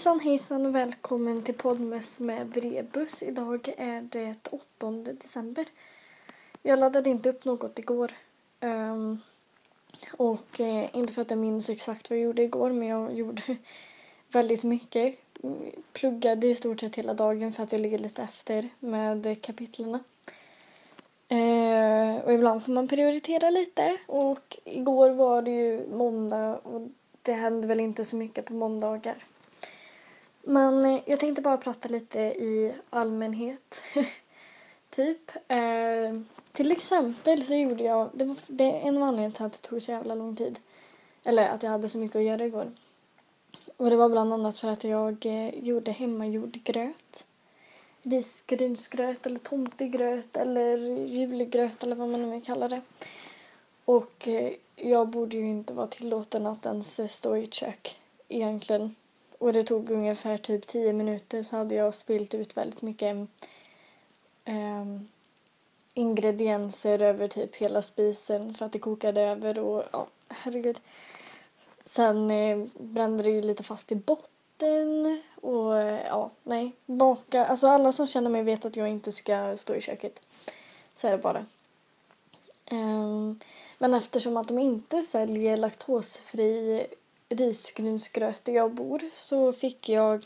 Hejsan hejsan och välkommen till poddmäss med Rebus. Idag är det 8 december. Jag laddade inte upp något igår. Um, och eh, inte för att jag minns exakt vad jag gjorde igår men jag gjorde väldigt mycket. Pluggade i stort sett hela dagen för att jag ligger lite efter med kapitlerna. Uh, och ibland får man prioritera lite och igår var det ju måndag och det hände väl inte så mycket på måndagar. Men eh, jag tänkte bara prata lite i allmänhet. typ. Eh, till exempel så gjorde jag, det, var, det är en av anledningarna till att det tog så jävla lång tid. Eller att jag hade så mycket att göra igår. Och det var bland annat för att jag eh, gjorde hemmagjord gröt. Risgrynsgröt eller tomtegröt eller julgröt eller vad man nu vill kalla det. Och eh, jag borde ju inte vara tillåten att ens stå i ett kök egentligen. Och det tog ungefär typ tio minuter så hade jag spilt ut väldigt mycket um, ingredienser över typ hela spisen för att det kokade över och ja, herregud. Sen eh, brände det ju lite fast i botten och eh, ja, nej, baka. Alltså alla som känner mig vet att jag inte ska stå i köket. Så är det bara. Um, men eftersom att de inte säljer laktosfri risgrynsgröt där jag bor så fick jag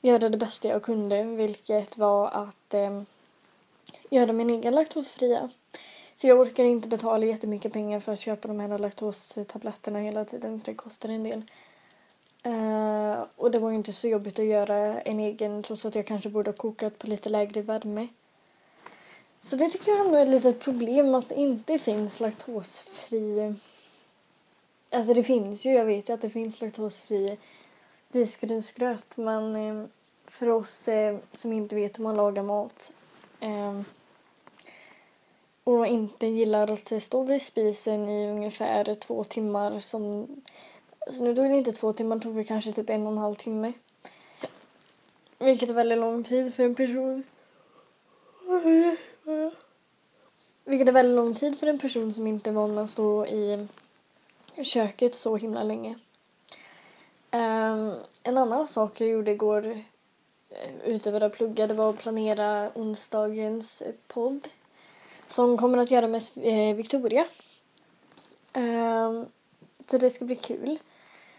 göra det bästa jag kunde vilket var att eh, göra min egen laktosfria. För jag orkar inte betala jättemycket pengar för att köpa de här laktostabletterna hela tiden för det kostar en del. Uh, och det var ju inte så jobbigt att göra en egen trots att jag kanske borde ha kokat på lite lägre värme. Så det tycker jag ändå är ett litet problem att det inte finns laktosfri Alltså det finns ju, jag vet ju att det finns laktosfri risgrynsgröt men eh, för oss eh, som inte vet hur man lagar mat eh, och inte gillar att stå vid spisen i ungefär två timmar som så nu tog det inte två timmar, tog det kanske typ en och en halv timme. Vilket är väldigt lång tid för en person. Vilket är väldigt lång tid för en person som inte är van att stå i köket så himla länge. Um, en annan sak jag gjorde igår eh, utöver att plugga det var att planera onsdagens podd som kommer att göra med eh, Victoria. Um, så det ska bli kul.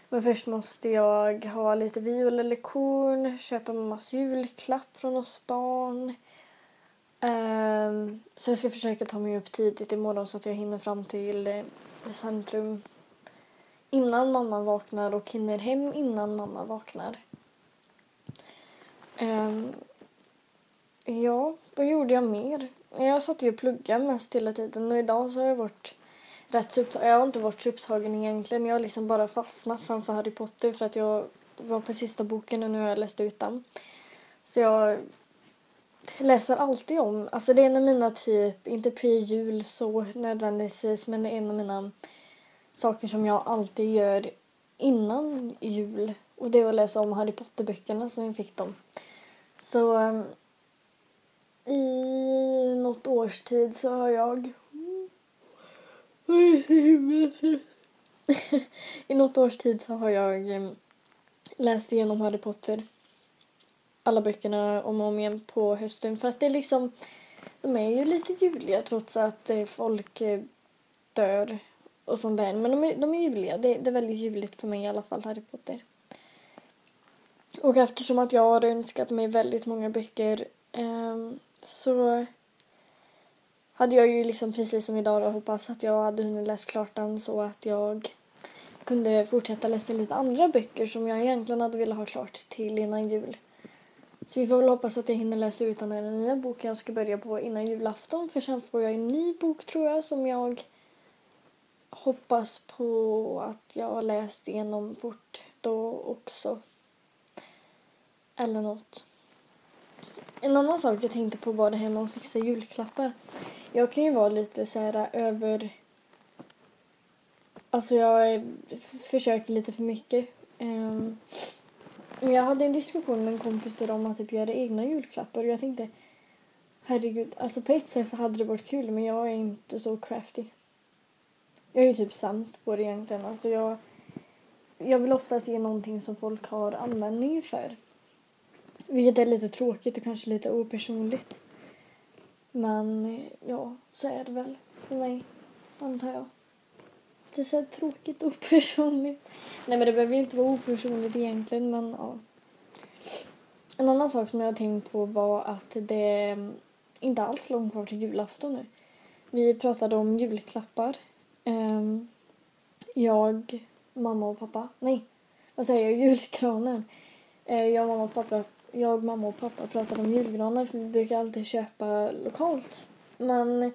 Men först måste jag ha lite violelektion, köpa mammas julklapp från oss barn. Um, så jag ska försöka ta mig upp tidigt imorgon så att jag hinner fram till eh, centrum innan mamma vaknar och hinner hem innan mamma vaknar. Um, ja, vad gjorde jag mer? Jag satt ju och pluggade mest hela tiden och idag så har jag varit rätt så upptagen. Jag har inte varit så upptagen egentligen. Jag har liksom bara fastnat framför Harry Potter för att jag var på sista boken och nu har jag läst ut den. Så jag läser alltid om, alltså det är en av mina typ, inte pre-jul så nödvändigtvis men det är en av mina saker som jag alltid gör innan jul. Och det är att läsa om Harry Potter-böckerna som vi fick dem. Så um, i något års tid så har jag I något års tid så har jag um, läst igenom Harry Potter. Alla böckerna om och om igen på hösten för att det är liksom de är ju lite juliga trots att eh, folk eh, dör och sånt där. Men de är, de är juliga. Det, det är väldigt juligt för mig i alla fall, Harry Potter. Och eftersom att jag har önskat mig väldigt många böcker eh, så hade jag ju liksom precis som idag då hoppats att jag hade hunnit läsa klart den så att jag kunde fortsätta läsa lite andra böcker som jag egentligen hade velat ha klart till innan jul. Så vi får väl hoppas att jag hinner läsa ut den här nya boken jag ska börja på innan julafton för sen får jag en ny bok tror jag som jag hoppas på att jag har läst igenom fort då också. Eller något. En annan sak jag tänkte på var det här med att fixa julklappar. Jag kan ju vara lite så här äh, över... Alltså jag eh, försöker lite för mycket. Um, jag hade en diskussion med en kompis om att typ göra egna julklappar och jag tänkte herregud, alltså på ett sätt så hade det varit kul men jag är inte så crafty. Jag är ju typ sämst på det egentligen. Alltså jag, jag vill ofta se någonting som folk har användning för. Vilket är lite tråkigt och kanske lite opersonligt. Men ja, så är det väl för mig, antar jag. Det är så tråkigt och opersonligt. Nej men det behöver ju inte vara opersonligt egentligen men ja. En annan sak som jag har tänkt på var att det är inte alls långt kvar till julafton nu. Vi pratade om julklappar. Um, jag, mamma och pappa. Nej, vad säger jag? Julgranen. Uh, jag, mamma och pappa, jag, mamma och pappa pratade om julgranar för vi brukar alltid köpa lokalt. Men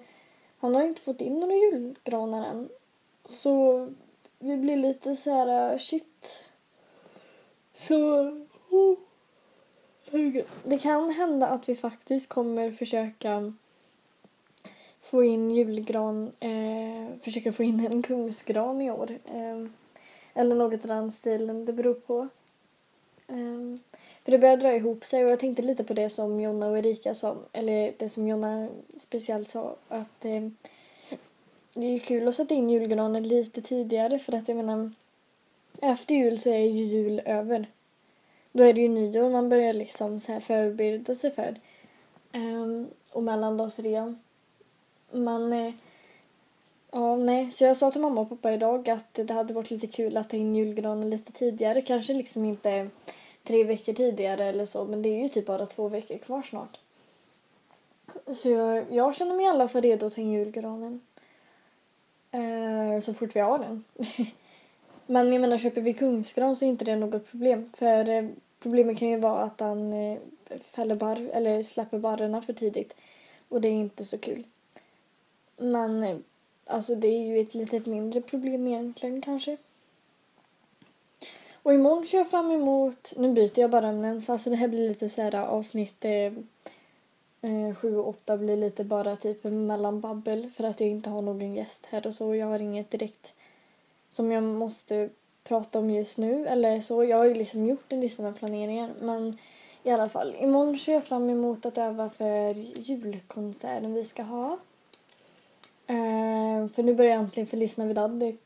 han har inte fått in några julgranar än. Så vi blir lite så här eh, shit. Så... Oh. Det kan hända att vi faktiskt kommer försöka få in julgran, eh, försöka få in en kungsgran i år. Eh, eller något i den stilen, det beror på. Eh, för det börjar dra ihop sig och jag tänkte lite på det som Jonna och Erika sa, eller det som Jonna speciellt sa, att eh, det är ju kul att sätta in julgranen lite tidigare för att jag menar efter jul så är ju jul över. Då är det ju nyår man börjar liksom så här förbereda sig för. Um, och mellandagsrean. Men eh, ja, nej, så jag sa till mamma och pappa idag att det hade varit lite kul att ta in julgranen lite tidigare. Kanske liksom inte tre veckor tidigare eller så, men det är ju typ bara två veckor kvar snart. Så jag, jag känner mig i alla fall redo att ta in julgranen. Eh, så fort vi har den. men jag menar, köper vi kungsgran så är inte det något problem. För eh, problemet kan ju vara att han eh, fäller barr, eller släpper barrarna för tidigt. Och det är inte så kul. Men alltså det är ju ett litet mindre problem egentligen kanske. Och imorgon ser jag fram emot, nu byter jag bara ämnen för alltså det här blir lite så här avsnitt eh, 7 och 8 blir lite bara typ mellanbabbel för att jag inte har någon gäst här och så. Jag har inget direkt som jag måste prata om just nu eller så. Jag har ju liksom gjort en lista med planeringar men i alla fall. Imorgon ser jag fram emot att öva för julkonserten vi ska ha. Eh, för nu börjar äntligen Feliz Navidad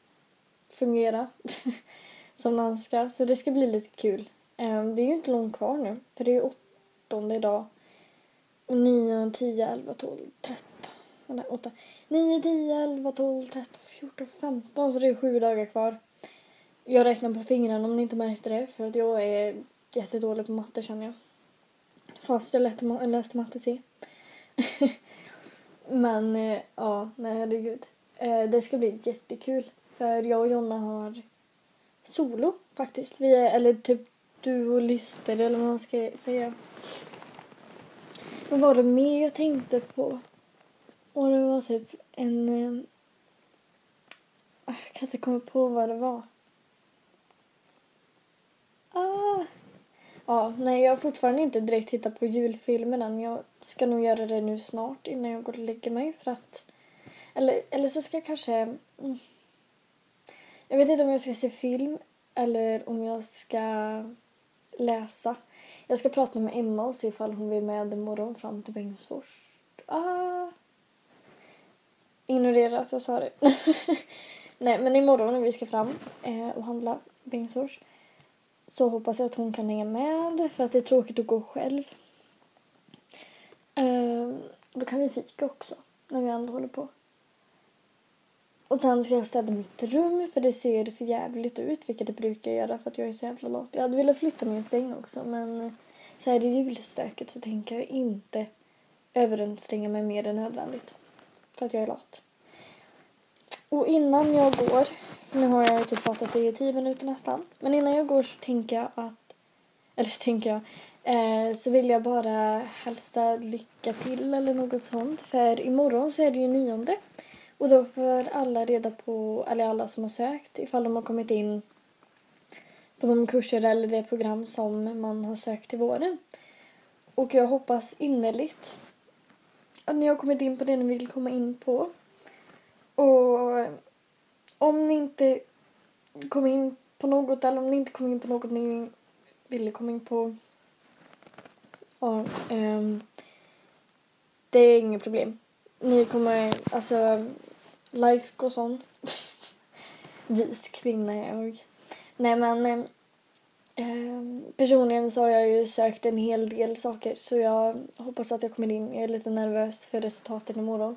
fungera som man ska. Så det ska bli lite kul. Uh, det är ju inte långt kvar nu. För det är åttonde idag. Och 9, 10, 11, 12, 13. Nej, 8. 9, 10, 11, 12, 13, 14, 15. Så det är sju dagar kvar. Jag räknar på fingrarna om ni inte märkte det. För att jag är jättedålig på matte känner jag. Fast jag läste matte C. Men eh, ja, nej herregud. Eh, det ska bli jättekul. För jag och Jonna har solo faktiskt. Vi är, eller typ duolister eller vad man ska säga. Vad var det mer jag tänkte på? Och det var typ en... Eh, ah, jag kan inte komma på vad det var. Ah. Ja, nej, jag har fortfarande inte direkt tittat på julfilmen än. Jag ska nog göra det nu snart innan jag går och lägger mig för att... Eller, eller så ska jag kanske... Mm. Jag vet inte om jag ska se film eller om jag ska läsa. Jag ska prata med Emma och se ifall hon vill med imorgon fram till Bengtsfors. Ah. Ignorera att jag sa det. Nej, men imorgon när vi ska fram eh, och handla Bengtsfors så hoppas jag att hon kan hänga med för att det är tråkigt att gå själv. Uh, då kan vi fika också när vi ändå håller på. Och sen ska jag städa mitt rum för det ser för jävligt ut vilket det brukar göra för att jag är så jävla lat. Jag hade velat flytta min säng också men så här i julstöket så tänker jag inte överanstränga mig mer än nödvändigt. För att jag är lat. Och innan jag går, så nu har jag typ pratat i tio minuter nästan. Men innan jag går så tänker jag att, eller tänker jag, eh, så vill jag bara hälsa lycka till eller något sånt. För imorgon så är det ju nionde. Och då får alla reda på, eller alla som har sökt, ifall de har kommit in på de kurser eller det program som man har sökt till våren. Och jag hoppas innerligt att ni har kommit in på det ni vill komma in på. Och om ni inte kom in på något eller om ni inte kom in på något ni ville komma in på ja, um, det är inget problem. Ni kommer, alltså, life goes on. Vis kvinna är jag. Nej men um, personligen så har jag ju sökt en hel del saker så jag hoppas att jag kommer in. Jag är lite nervös för resultaten imorgon.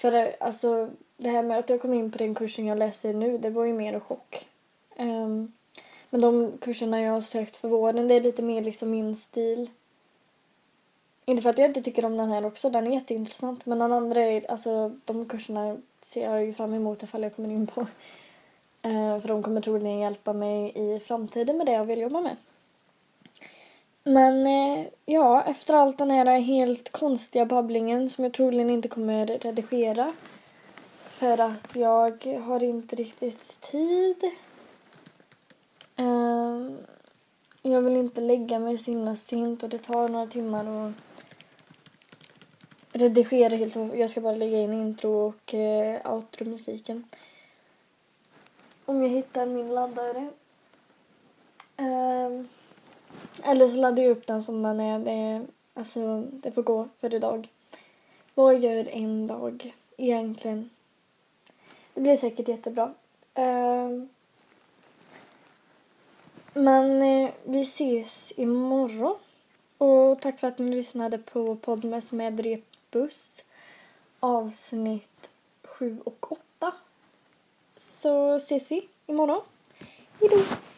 För det, alltså det här med att jag kom in på den kursen jag läser nu det var ju mer en chock. Um, men de kurserna jag har sökt för våren det är lite mer liksom min stil. Inte för att jag inte tycker om den här också, den är jätteintressant. Men den andra är, alltså de kurserna ser jag ju fram emot ifall jag kommer in på. Uh, för de kommer troligen hjälpa mig i framtiden med det jag vill jobba med. Men eh, ja, efter allt den här helt konstiga babblingen som jag troligen inte kommer redigera. För att jag har inte riktigt tid. Ehm, jag vill inte lägga mig så himla sent och det tar några timmar att redigera helt Jag ska bara lägga in intro och eh, outro-musiken. Om jag hittar min laddare. Eh, eller så laddar jag upp den som den är. Det, alltså, det får gå för idag. Vad gör en dag egentligen? Det blir säkert jättebra. Uh, men uh, vi ses imorgon. Och tack för att ni lyssnade på Podmes med Repbuss avsnitt 7 och 8. Så ses vi imorgon. Hejdå!